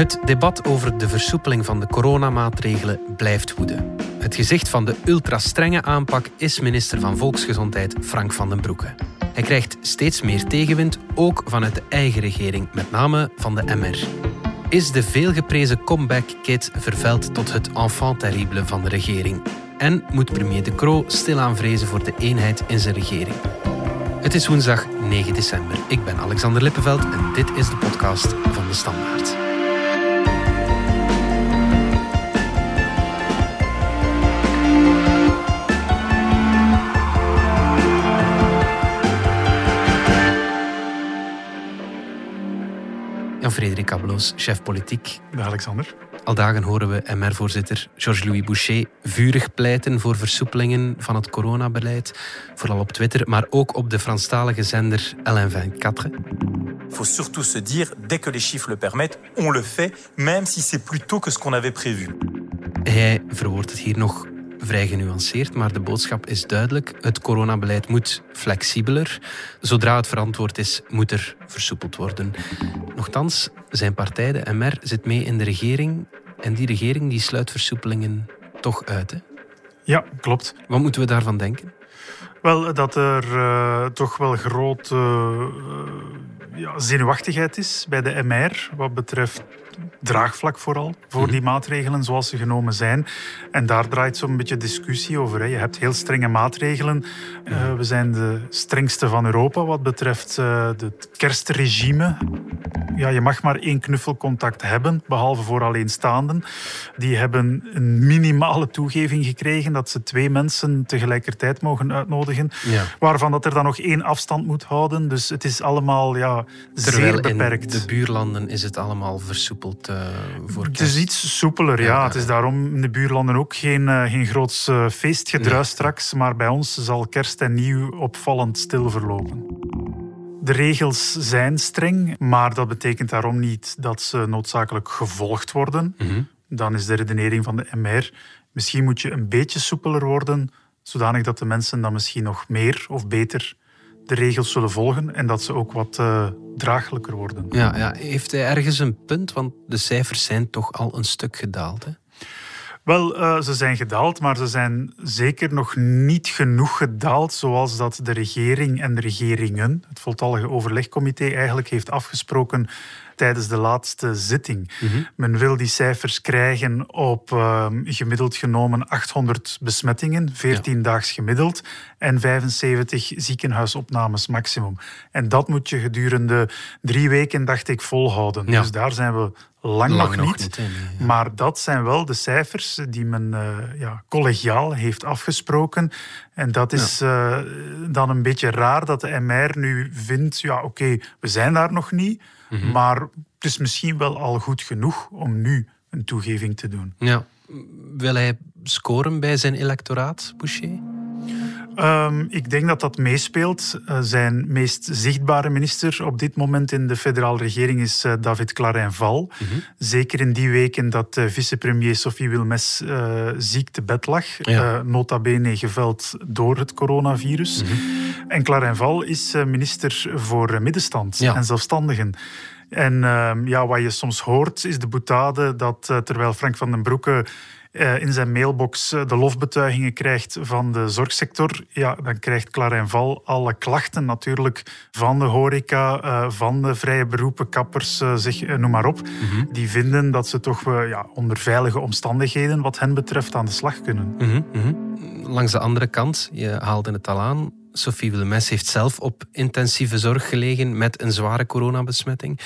Het debat over de versoepeling van de coronamaatregelen blijft woeden. Het gezicht van de ultra-strenge aanpak is minister van Volksgezondheid Frank van den Broeke. Hij krijgt steeds meer tegenwind, ook vanuit de eigen regering, met name van de MR. Is de veelgeprezen comeback-kit vervuild tot het enfant terrible van de regering? En moet premier De Croo stilaan vrezen voor de eenheid in zijn regering? Het is woensdag 9 december. Ik ben Alexander Lippenveld en dit is de podcast van de Standaard. Jan-Frederik Abloos, chef politiek. Dag Alexander. Al dagen horen we MR-voorzitter Georges-Louis Boucher vurig pleiten voor versoepelingen van het coronabeleid. Vooral op Twitter, maar ook op de Franstalige zender LN24. Il faut surtout se dire, dès que les chiffres le permettent, on le fait, même si c'est plus tôt que ce qu'on avait prévu. Hij verwoordt het hier nog vrij genuanceerd, maar de boodschap is duidelijk. Het coronabeleid moet flexibeler. Zodra het verantwoord is, moet er versoepeld worden. Nochtans, zijn partij, de MR, zit mee in de regering. En die regering die sluit versoepelingen toch uit. Hè? Ja, klopt. Wat moeten we daarvan denken? Wel, dat er uh, toch wel grote uh, ja, zenuwachtigheid is bij de MR wat betreft draagvlak vooral voor die maatregelen zoals ze genomen zijn. En daar draait zo'n beetje discussie over. Hè. Je hebt heel strenge maatregelen. Uh, we zijn de strengste van Europa wat betreft uh, het kerstregime. Ja, je mag maar één knuffelcontact hebben, behalve voor alleenstaanden. Die hebben een minimale toegeving gekregen dat ze twee mensen tegelijkertijd mogen uitnodigen. Ja. Waarvan dat er dan nog één afstand moet houden. Dus het is allemaal ja, Terwijl zeer beperkt. in de buurlanden is het allemaal versoepeld uh, voor kerst. Het is iets soepeler, ja. ja. Het is daarom in de buurlanden ook geen, uh, geen groots uh, feestgedruis nee. straks. Maar bij ons zal kerst en nieuw opvallend stil verlopen. De regels zijn streng, maar dat betekent daarom niet dat ze noodzakelijk gevolgd worden. Mm -hmm. Dan is de redenering van de MR. Misschien moet je een beetje soepeler worden, zodanig dat de mensen dan misschien nog meer of beter de regels zullen volgen en dat ze ook wat uh, draaglijker worden. Ja, ja, heeft hij ergens een punt? Want de cijfers zijn toch al een stuk gedaald. Hè? Wel, uh, ze zijn gedaald, maar ze zijn zeker nog niet genoeg gedaald zoals dat de regering en de regeringen, het voltallige overlegcomité, eigenlijk heeft afgesproken tijdens de laatste zitting. Mm -hmm. Men wil die cijfers krijgen op uh, gemiddeld genomen 800 besmettingen, 14 ja. daags gemiddeld, en 75 ziekenhuisopnames maximum. En dat moet je gedurende drie weken, dacht ik, volhouden. Ja. Dus daar zijn we lang, lang nog, nog niet. niet in, ja. Maar dat zijn wel de cijfers die men uh, ja, collegiaal heeft afgesproken. En dat is ja. uh, dan een beetje raar dat de MR nu vindt, ja oké, okay, we zijn daar nog niet, mm -hmm. maar het is misschien wel al goed genoeg om nu een toegeving te doen. Ja. Wil hij scoren bij zijn electoraat, Boucher? Um, ik denk dat dat meespeelt. Uh, zijn meest zichtbare minister op dit moment in de federale regering is uh, David Clarin-Val. Mm -hmm. Zeker in die weken dat uh, vicepremier Sophie Wilmes ziek te bed lag. Ja. nota bene geveld door het coronavirus. Mm -hmm. En Clarin-Val is minister voor middenstand ja. en zelfstandigen. En ja, wat je soms hoort is de boetade dat terwijl Frank van den Broeke in zijn mailbox uh, de lofbetuigingen krijgt van de zorgsector, ja, dan krijgt Clarijn Val alle klachten natuurlijk van de horeca, uh, van de vrije beroepen, kappers, zeg, noem maar op. Mm -hmm. Die vinden dat ze toch ja, onder veilige omstandigheden, wat hen betreft, aan de slag kunnen. Mm -hmm. Mm -hmm. Langs de andere kant, je haalde het al aan, Sophie Wilmes heeft zelf op intensieve zorg gelegen met een zware coronabesmetting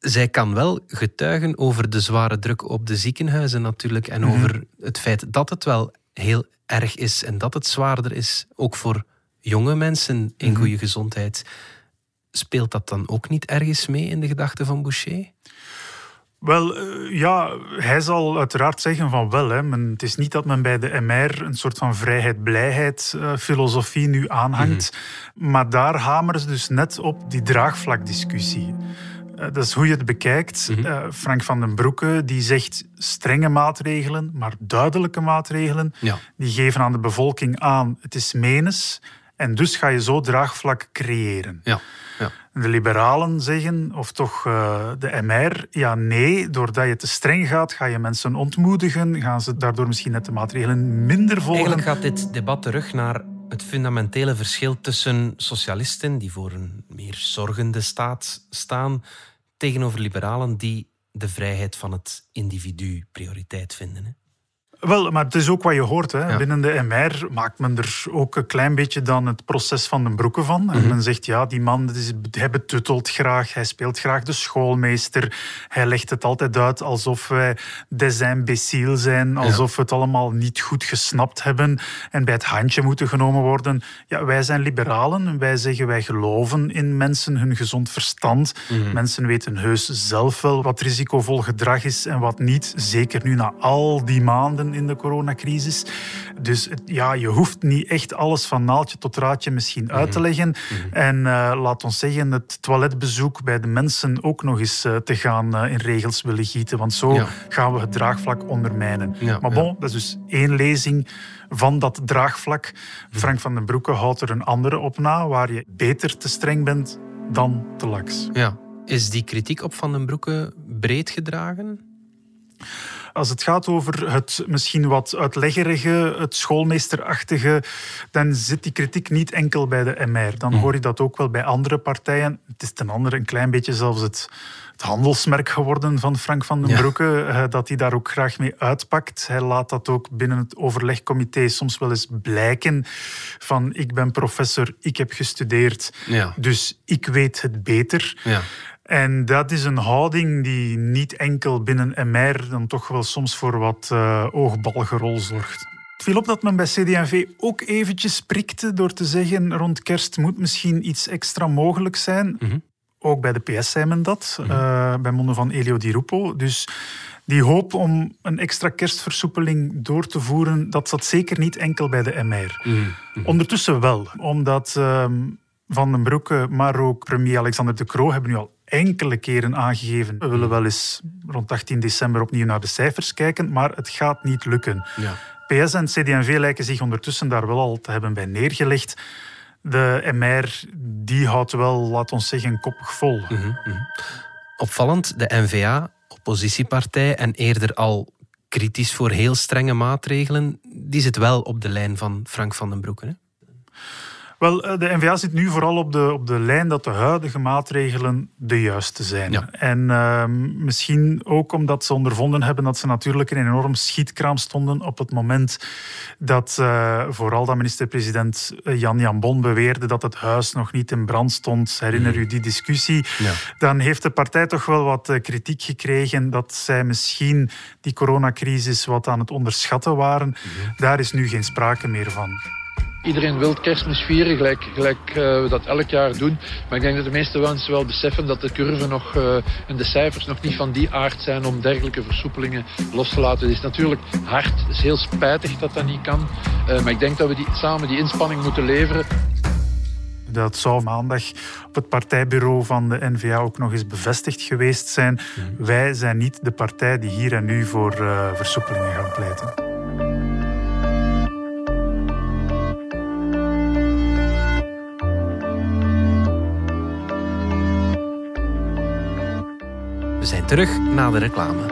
zij kan wel getuigen over de zware druk op de ziekenhuizen natuurlijk en mm-hmm. over het feit dat het wel heel erg is en dat het zwaarder is, ook voor jonge mensen in mm-hmm. goede gezondheid. Speelt dat dan ook niet ergens mee in de gedachten van Boucher? Wel, uh, ja, hij zal uiteraard zeggen van wel. Hè. Men, het is niet dat men bij de MR een soort van vrijheid-blijheid-filosofie uh, nu aanhangt. Mm. Maar daar hameren ze dus net op die draagvlakdiscussie. Dat is hoe je het bekijkt. Mm -hmm. uh, Frank van den Broeke die zegt strenge maatregelen, maar duidelijke maatregelen. Ja. Die geven aan de bevolking aan, het is menens. En dus ga je zo draagvlak creëren. Ja. Ja. De liberalen zeggen, of toch uh, de MR, ja nee, doordat je te streng gaat, ga je mensen ontmoedigen, gaan ze daardoor misschien net de maatregelen minder volgen. Eigenlijk gaat dit debat terug naar het fundamentele verschil tussen socialisten, die voor een meer zorgende staat staan, tegenover liberalen die de vrijheid van het individu prioriteit vinden. Wel, maar het is ook wat je hoort. Hè. Binnen de MR maakt men er ook een klein beetje dan het proces van de broeken van. En mhm. men zegt, ja, die man is, hij betuttelt graag, hij speelt graag de schoolmeester. Hij legt het altijd uit alsof wij des imbéciles zijn, alsof we het allemaal niet goed gesnapt hebben en bij het handje moeten genomen worden. Ja, wij zijn liberalen en wij zeggen, wij geloven in mensen, hun gezond verstand. Mhm. Mensen weten heus zelf wel wat risicovol gedrag is en wat niet. Zeker nu na al die maanden in de coronacrisis. Dus ja, je hoeft niet echt alles van naaldje tot raadje misschien uit te mhm. leggen. Mhm. En uh, laat ons zeggen, het toiletbezoek bij de mensen ook nog eens uh, te gaan uh, in regels willen gieten. Want zo gaan we het draagvlak ondermijnen. maar bon, dat is dus één lezing van dat draagvlak. Mhm. Frank van den Broeke houdt er een andere op na, waar je beter te streng bent dan te laks. Ja. Is die kritiek op Van den Broeke breed gedragen? Als het gaat over het misschien wat uitleggerige, het schoolmeesterachtige, dan zit die kritiek niet enkel bij de MR. Dan mhm. hoor je dat ook wel bij andere partijen. Het is ten andere een klein beetje zelfs het, het handelsmerk geworden van Frank van den Broeke, eh, dat hij daar ook graag mee uitpakt. Hij laat dat ook binnen het overlegcomité soms wel eens blijken van ik ben professor, ik heb gestudeerd, ja. dus ik weet het beter. Ja. En dat is een houding die niet enkel binnen MR dan toch wel soms voor wat uh, oogbalgerol zorgt. Het viel op dat men bij CD&V ook eventjes prikte door te zeggen rond kerst moet misschien iets extra mogelijk zijn. Mhm. Ook bij de PS zei men dat, mm bij monden van Elio Di Rupo. Dus die hoop om een extra kerstversoepeling door te voeren, dat zat zeker niet enkel bij de MR. Mhm. Mhm. Ondertussen wel, omdat ehm, Van den Broeke, maar ook premier Alexander de Croo hebben nu al enkele keren aangegeven. We willen wel eens rond 18 december opnieuw naar de cijfers kijken, maar het gaat niet lukken. Ja. PS en CD&V lijken zich ondertussen daar wel al te hebben bij neergelegd. De MR die houdt wel, laat ons zeggen, koppig vol. Mhm, mhm. Opvallend, de NVA, oppositiepartij en eerder al kritisch voor heel strenge maatregelen, die zit wel op de lijn van Frank van den Broeke. Hè? Wel, eh, de NVA zit nu vooral op de, op de lijn dat de huidige maatregelen de juiste zijn. En ehm, misschien ook omdat ze ondervonden hebben dat ze natuurlijk in een enorm schietkraam stonden op het moment dat uh, vooral dat minister-president eh, Jan Jan Bon beweerde dat het huis nog niet in brand stond. Herinner mhm. u die discussie? Ja. Dan heeft de partij toch wel wat kritiek gekregen dat zij misschien die coronacrisis wat aan het onderschatten waren. Mhm. Daar is nu geen sprake meer van. Iedereen wil kerstmis vieren, gelijk, gelijk uh, we dat elk jaar doen. Maar ik denk dat de meeste mensen wel beseffen dat de curve nog, uh, en de cijfers nog niet van die aard zijn om dergelijke versoepelingen los te laten. Het is natuurlijk hard, het is heel spijtig dat dat niet kan. Uh, maar ik denk dat we die, samen die inspanning moeten leveren. Dat zou maandag op het partijbureau van de NVA ook nog eens bevestigd geweest zijn. Mhm. Wij zijn niet de partij die hier en nu voor versoepelingen gaat pleiten. Terug na de reclame.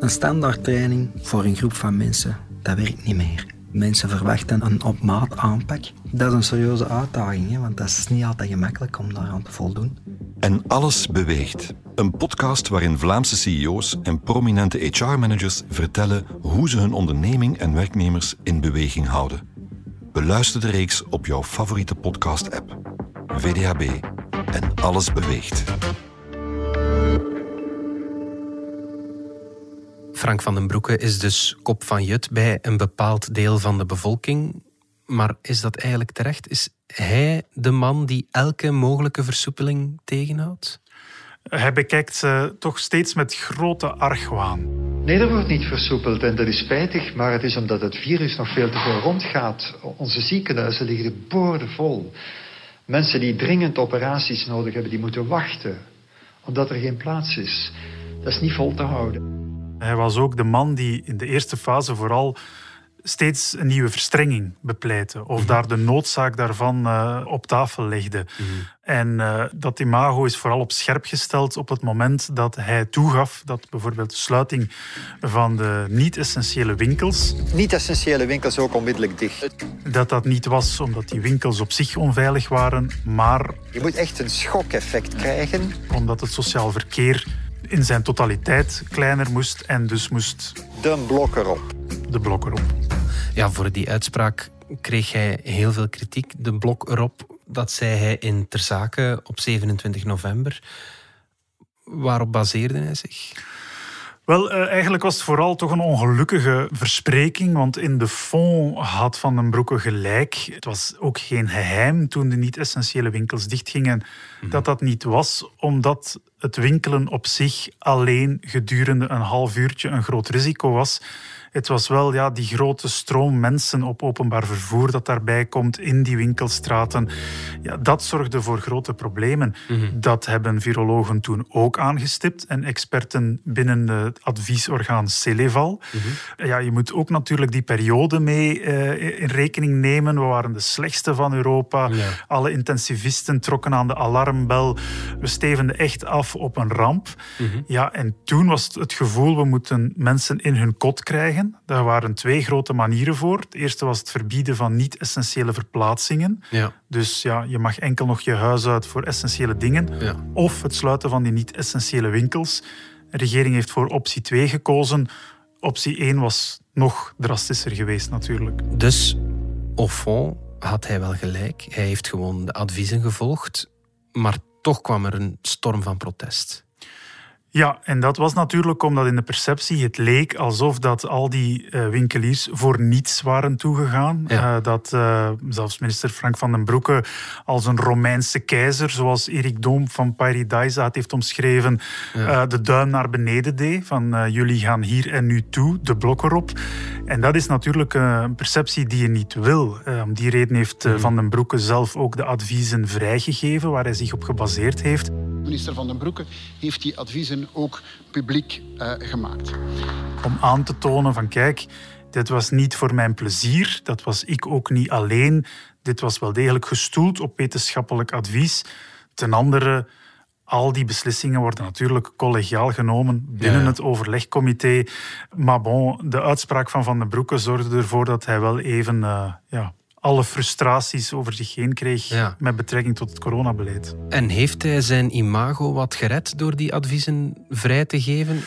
Een standaardtraining voor een groep van mensen, dat werkt niet meer. Mensen verwachten een op maat aanpak. Dat is een serieuze uitdaging, hè, want dat is niet altijd gemakkelijk om daaraan te voldoen. En alles beweegt. Een podcast waarin Vlaamse CEO's en prominente HR-managers vertellen hoe ze hun onderneming en werknemers in beweging houden. Beluister de reeks op jouw favoriete podcast-app. VDHB en alles beweegt. Frank van den Broeke is dus kop van Jut bij een bepaald deel van de bevolking. Maar is dat eigenlijk terecht? Is hij de man die elke mogelijke versoepeling tegenhoudt? Hij bekijkt ze toch steeds met grote argwaan. Nee, er wordt niet versoepeld en dat is spijtig, maar het is omdat het virus nog veel te veel rondgaat. Onze ziekenhuizen liggen boordevol. Mensen die dringend operaties nodig hebben, die moeten wachten. Omdat er geen plaats is. Dat is niet vol te houden. Hij was ook de man die in de eerste fase vooral steeds een nieuwe verstrenging bepleitte. Of daar de noodzaak daarvan uh, op tafel legde. En uh, dat imago is vooral op scherp gesteld op het moment dat hij toegaf dat bijvoorbeeld de sluiting van de niet-essentiële winkels. Niet-essentiële winkels ook onmiddellijk dicht. Dat dat niet was omdat die winkels op zich onveilig waren, maar. Je moet echt een schokeffect krijgen. Omdat het sociaal verkeer in zijn totaliteit kleiner moest en dus moest... De blok erop. De blok erop. Ja, voor die uitspraak kreeg hij heel veel kritiek. De blok erop, dat zei hij in Ter Zake op 27 november. Waarop baseerde hij zich? Wel, uh, eigenlijk was het vooral toch een ongelukkige verspreking, want in de fond had Van den Broeke gelijk. Het was ook geen geheim toen de niet-essentiële winkels dichtgingen mm dat dat niet was omdat het winkelen op zich alleen gedurende een half uurtje een groot risico was. Het was wel ja, die grote stroom mensen op openbaar vervoer dat daarbij komt in die winkelstraten. Ja, dat zorgde voor grote problemen. Mhm. Dat hebben virologen toen ook aangestipt en experten binnen het adviesorgaan Celeval. Mhm. ja, je moet ook natuurlijk die periode mee uh, in rekening nemen. We waren de slechtste van Europa. Alle intensivisten trokken aan de alarmbel. We stevenden echt af op een ramp. Mhm. Ja, en toen was het, het gevoel, we moeten mensen in hun kot krijgen. Daar waren twee grote manieren voor. Het eerste was het verbieden van niet-essentiële verplaatsingen. Ja. Dus ja, je mag enkel nog je huis uit voor essentiële dingen. Ja. Of het sluiten van die niet-essentiële winkels. De regering heeft voor optie 2 gekozen. Optie 1 was nog drastischer geweest natuurlijk. Dus, au fond, had hij wel gelijk. Hij heeft gewoon de adviezen gevolgd. Maar toch kwam er een storm van protest. Ja, en dat was natuurlijk omdat in de perceptie het leek alsof dat al die uh, winkeliers voor niets waren toegegaan. Uh, dat uh, zelfs minister Frank van den Broeke als een Romeinse keizer, zoals Erik Doom van Paradise heeft omschreven, de duim naar beneden deed. Van jullie gaan hier en nu toe, de blok erop. En dat is natuurlijk een perceptie die je niet wil. Om die reden heeft mm. Van den Broeke zelf ook de adviezen vrijgegeven, waar hij zich op gebaseerd heeft. Minister Van den Broeke heeft die adviezen ook publiek uh, gemaakt. Om aan te tonen van kijk, dit was niet voor mijn plezier, dat was ik ook niet alleen. Dit was wel degelijk gestoeld op wetenschappelijk advies. Ten andere, al die beslissingen worden natuurlijk collegiaal genomen binnen het overlegcomité. Maar bon, de uitspraak van Van den Broeke zorgde ervoor dat hij wel even uh, ja, alle frustraties over zich heen kreeg met betrekking tot het coronabeleid. En heeft hij zijn imago wat gered door die adviezen vrij te geven?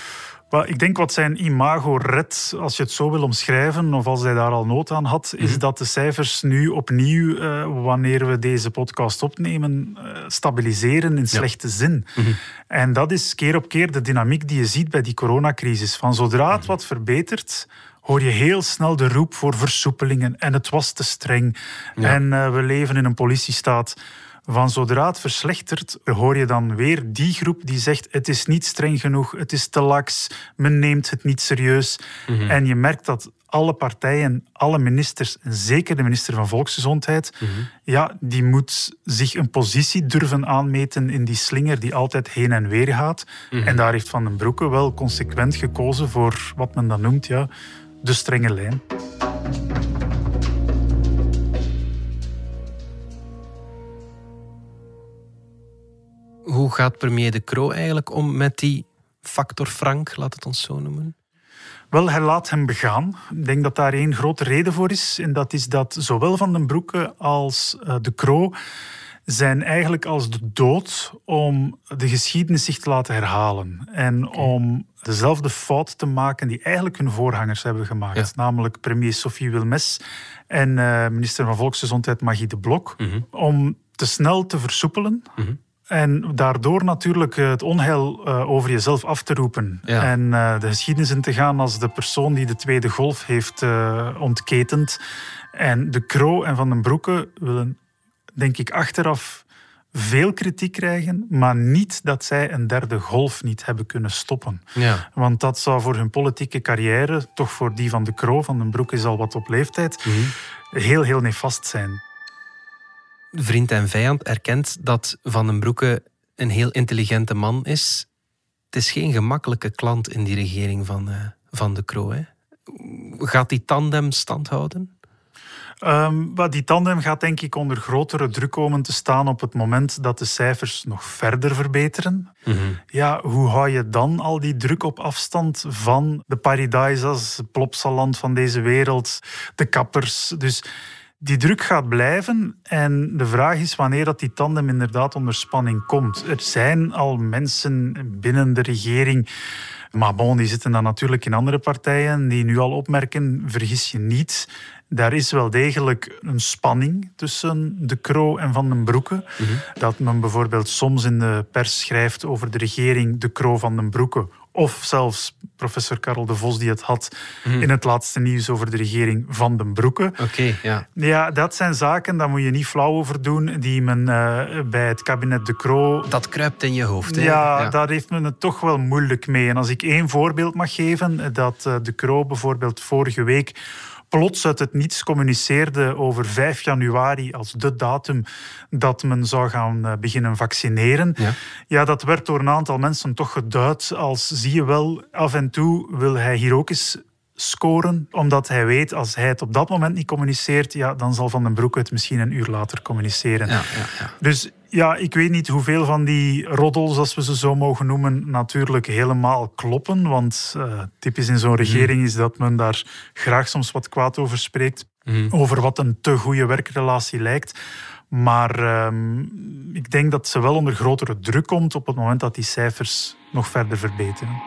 ik denk wat zijn imago redt, als je het zo wil omschrijven, of als hij daar al nood aan had, is mhm. dat de cijfers nu opnieuw, uh, wanneer we deze podcast opnemen, uh, stabiliseren in slechte zin. Mhm. En dat is keer op keer de dynamiek die je ziet bij die coronacrisis. Van zodra het mhm. wat verbetert, hoor je heel snel de roep voor versoepelingen. En het was te streng. En uh, we leven in een politiestaat. Van zodra het verslechtert, hoor je dan weer die groep die zegt: het is niet streng genoeg, het is te lax, men neemt het niet serieus. Mhm. En je merkt dat alle partijen, alle ministers, en zeker de minister van Volksgezondheid, mhm. ja, die moet zich een positie durven aanmeten in die slinger die altijd heen en weer gaat. Mhm. En daar heeft Van den Broeke wel consequent gekozen voor wat men dan noemt ja, de strenge lijn. Hoe gaat premier De Croo eigenlijk om met die factor Frank, laat het ons zo noemen? Wel, hij laat hem begaan. Ik denk dat daar één grote reden voor is. En dat is dat zowel Van den Broeke als uh, De Croo zijn eigenlijk als de dood om de geschiedenis zich te laten herhalen. En om dezelfde fout te maken die eigenlijk hun voorgangers hebben gemaakt. Namelijk premier Sophie Wilmes en uh, minister van Volksgezondheid Magie de Blok. Mhm. Om te snel te versoepelen. Mhm. En daardoor natuurlijk het onheil uh, over jezelf af te roepen. En de geschiedenis in te gaan als de persoon die de tweede golf heeft ontketend. En de Kro en Van den Broeke willen, denk ik, achteraf veel kritiek krijgen, maar niet dat zij een derde golf niet hebben kunnen stoppen. Ja. Want dat zou voor hun politieke carrière, toch voor die van de Kroo, van den Broek is al wat op leeftijd, mhm. heel, heel nefast zijn. Vriend en vijand erkent dat Van den Broeke een heel intelligente man is. Het is geen gemakkelijke klant in die regering van, uh, van de Kroo. Hè? Gaat die tandem stand Um, die tandem gaat denk ik onder grotere druk komen te staan op het moment dat de cijfers nog verder verbeteren. Mhm. Ja, hoe hou je dan al die druk op afstand van de Paradisas, Plopsaland van deze wereld, de kappers? Dus die druk gaat blijven en de vraag is wanneer dat die tandem inderdaad onder spanning komt. Er zijn al mensen binnen de regering maar bon, die zitten dan natuurlijk in andere partijen die nu al opmerken, vergis je niet, daar is wel degelijk een spanning tussen de Croo en Van den Broeke. Mhm. Dat men bijvoorbeeld soms in de pers schrijft over de regering de Croo van den Broeke of zelfs professor Karel de Vos die het had mhm. in het laatste nieuws over de regering van den Broeke. Oké, ja. Ja, dat zijn zaken, daar moet je niet flauw over doen, die men uh, bij het kabinet De Croo... Dat kruipt in je hoofd, hè? Ja, ja, daar heeft men het toch wel moeilijk mee. En als ik één voorbeeld mag geven, dat uh, De Croo bijvoorbeeld vorige week plots uit het niets communiceerde over 5 januari als de datum dat men zou gaan eh, beginnen vaccineren. Ja. ja, dat werd door een aantal mensen toch geduid als zie je wel, af en toe wil hij hier ook eens scoren, omdat hij weet als hij het op dat moment niet communiceert, ja, dan zal Van den Broek het misschien een uur later communiceren. Ja, ja, ja. Dus ja, ik weet niet hoeveel van die roddels, als we ze zo mogen noemen, natuurlijk helemaal kloppen. Want uh, typisch in zo'n mhm. regering is dat men daar graag soms wat kwaad over spreekt. Mhm. Over wat een te goede werkrelatie lijkt. Maar uh, ik denk dat ze wel onder grotere druk komt op het moment dat die cijfers nog verder verbeteren.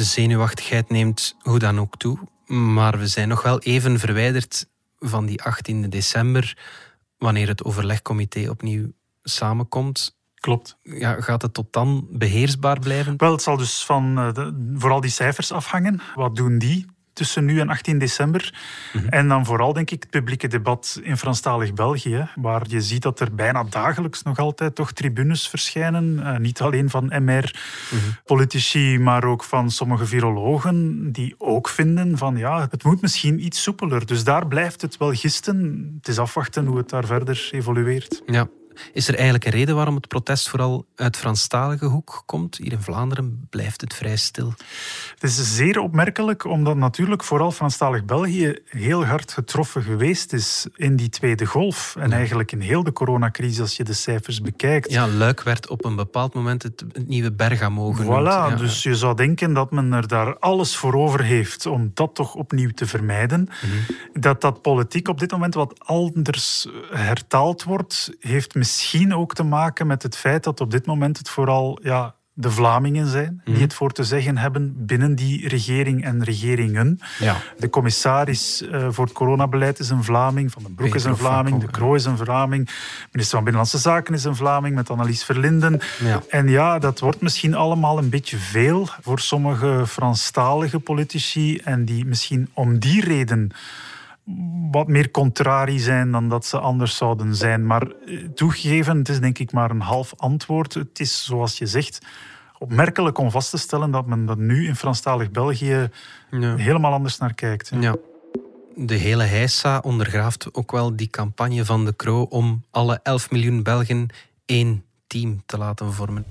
De zenuwachtigheid neemt hoe dan ook toe. Maar we zijn nog wel even verwijderd van die 18 december, wanneer het overlegcomité opnieuw samenkomt. Klopt. Ja, gaat het tot dan beheersbaar blijven? Wel, het zal dus van uh, de, vooral die cijfers afhangen. Wat doen die? Tussen nu en 18 december. Mhm. En dan vooral, denk ik, het publieke debat in Franstalig België, waar je ziet dat er bijna dagelijks nog altijd toch tribunes verschijnen. Uh, niet alleen van MR-politici, mhm. maar ook van sommige virologen, die ook vinden van ja, het moet misschien iets soepeler. Dus daar blijft het wel gisten. Het is afwachten hoe het daar verder evolueert. Ja, is er eigenlijk een reden waarom het protest vooral uit Franstalige hoek komt? Hier in Vlaanderen blijft het vrij stil. Het is zeer opmerkelijk, omdat natuurlijk vooral Franstalig België heel hard getroffen geweest is in die tweede golf. En eigenlijk in heel de coronacrisis, als je de cijfers bekijkt. Ja, Luik werd op een bepaald moment het, nieuwe Bergamo genoemd. Voilà, dus je zou denken dat men er daar alles voor over heeft om dat toch opnieuw te vermijden. Mhm. Dat dat politiek op dit moment wat anders hertaald wordt, heeft misschien ook te maken met het feit dat op dit moment het vooral ja, de Vlamingen zijn die mhm. het voor te zeggen hebben binnen die regering en regeringen. Ja. De commissaris uh, voor het coronabeleid is een Vlaming, Van den Broek is een Vlaming, De Croo is een Vlaming, minister van Binnenlandse Zaken is een Vlaming met Annelies Verlinden. Ja. En ja, dat wordt misschien allemaal een beetje veel voor sommige Franstalige politici en die misschien om die reden wat meer contrari zijn dan dat ze anders zouden zijn. Maar eh, toegegeven, het is denk ik maar een half antwoord. Het is zoals je zegt opmerkelijk om vast te stellen dat men dat nu in Franstalig België helemaal anders naar kijkt. Ja. De hele heisa ondergraaft ook wel die campagne van de Kro om alle 11 miljoen Belgen één team te laten vormen.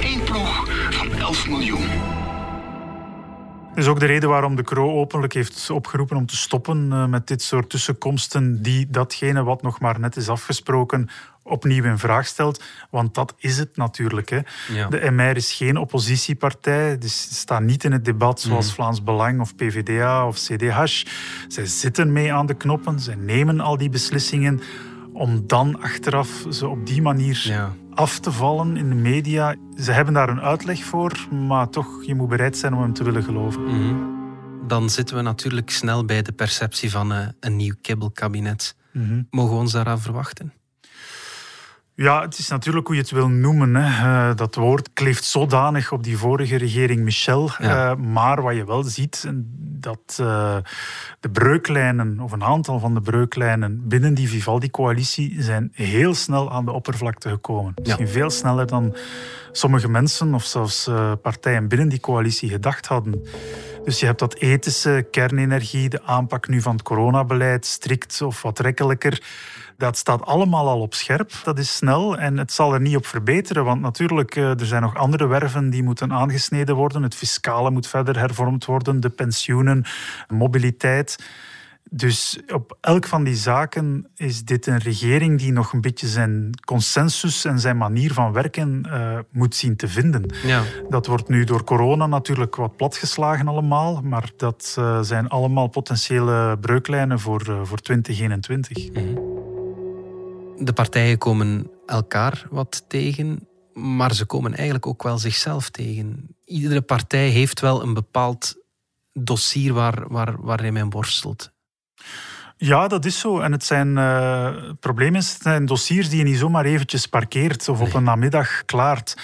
Eén ploeg van 11 miljoen. Dat is ook de reden waarom de Kro openlijk heeft opgeroepen om te stoppen eh, met dit soort tussenkomsten die datgene wat nog maar net is afgesproken opnieuw in vraag stelt. Want dat is het natuurlijk. Hè. De MR is geen oppositiepartij. Dus ze staan niet in het debat zoals mm. Vlaams Belang of PVDA of CDH. Zij zitten mee aan de knoppen. Zij nemen al die beslissingen om dan achteraf ze op die manier ja af te vallen in de media. Ze hebben daar een uitleg voor, maar toch, je moet bereid zijn om hem te willen geloven. Mhm. Dan zitten we natuurlijk snel bij de perceptie van uh, een nieuw kibbelkabinet. Mm Mogen we ons daaraan verwachten? Ja, het is natuurlijk hoe je het wil noemen. Hè. Uh, dat woord kleeft zodanig op die vorige regering Michel. Uh, maar wat je wel ziet, dat uh, de breuklijnen, of een aantal van de breuklijnen binnen die Vivaldi-coalitie, zijn heel snel aan de oppervlakte gekomen. Misschien veel sneller dan sommige mensen of zelfs partijen binnen die coalitie gedacht hadden. Dus je hebt dat ethische, kernenergie, de aanpak nu van het coronabeleid, strikt of wat rekkelijker Dat staat allemaal al op scherp. Dat is snel en het zal er niet op verbeteren. Want natuurlijk, eh, er zijn nog andere werven die moeten aangesneden worden. Het fiscale moet verder hervormd worden, de pensioenen, mobiliteit. Dus op elk van die zaken is dit een regering die nog een beetje zijn consensus en zijn manier van werken uh, moet zien te vinden. Ja. Dat wordt nu door corona natuurlijk wat platgeslagen allemaal, maar dat uh, zijn allemaal potentiële breuklijnen voor, uh, voor 2021. Mhm. De partijen komen elkaar wat tegen, maar ze komen eigenlijk ook wel zichzelf tegen. Iedere partij heeft wel een bepaald dossier waar, waar, waarin men worstelt. Ja, dat is zo. En het zijn uh, het probleem is, het zijn dossiers die je niet zomaar eventjes parkeert of op een namiddag klaart.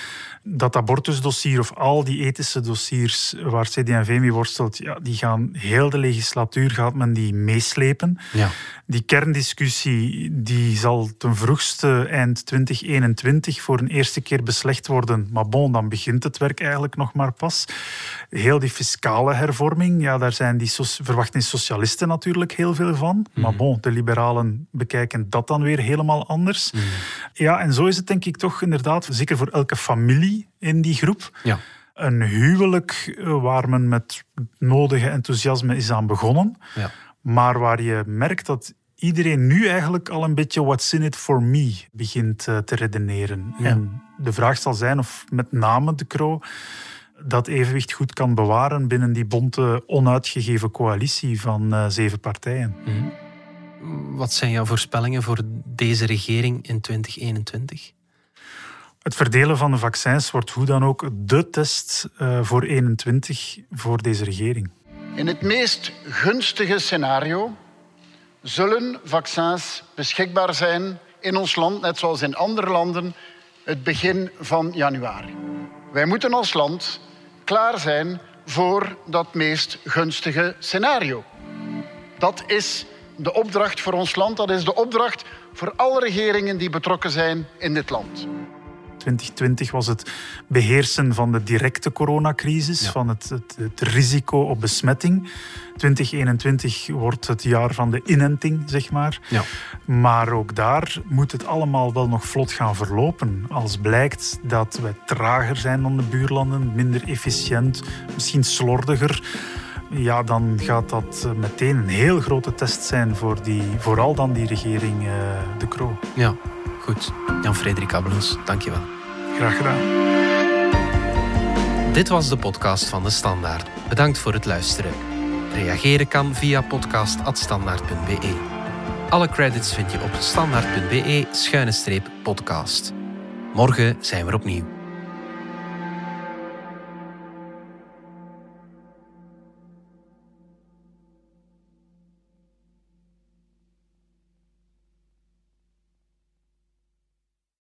Dat abortusdossier of al die ethische dossiers waar CD&V mee worstelt, ja, die gaan heel de legislatuur gaat men die meeslepen. Ja. Die kerndiscussie die zal ten vroegste eind 2021 voor een eerste keer beslecht worden. Maar bon, dan begint het werk eigenlijk nog maar pas. Heel die fiscale hervorming, ja, daar zijn die verwachten die socialisten natuurlijk heel veel van. Mm. Maar bon, de liberalen bekijken dat dan weer helemaal anders. Mm. Ja, en zo is het denk ik toch inderdaad, zeker voor elke familie in die groep. Ja. Een huwelijk waar men met nodige enthousiasme is aan begonnen. Ja. Maar waar je merkt dat iedereen nu eigenlijk al een beetje what's in it for me begint uh, te redeneren. Ja. En de vraag zal zijn of met name de Croo dat evenwicht goed kan bewaren binnen die bonte, onuitgegeven coalitie van uh, zeven partijen. Mm. Wat zijn jouw voorspellingen voor deze regering in 2021? Het verdelen van de vaccins wordt hoe dan ook de test uh, voor 21 voor deze regering. In het meest gunstige scenario zullen vaccins beschikbaar zijn in ons land, net zoals in andere landen, het begin van januari. Wij moeten als land klaar zijn voor dat meest gunstige scenario. Dat is de opdracht voor ons land, dat is de opdracht voor alle regeringen die betrokken zijn in dit land. 2020 was het beheersen van de directe coronacrisis, Ja. van het, het, het risico op besmetting. 2021 wordt het jaar van de inenting, zeg maar. Ja. Maar ook daar moet het allemaal wel nog vlot gaan verlopen. Als blijkt dat we trager zijn dan de buurlanden, minder efficiënt, misschien slordiger. Ja, dan gaat dat eh, meteen een heel grote test zijn voor die, vooral dan die regering eh, De Croo. Ja, goed. Jan-Frederik Abelus, dankjewel. Graag gedaan. Dit was de podcast van De Standaard. Bedankt voor het luisteren. Reageren kan via podcast.standaard.be. Alle credits vind je op standaard.be-podcast. Morgen zijn we er opnieuw.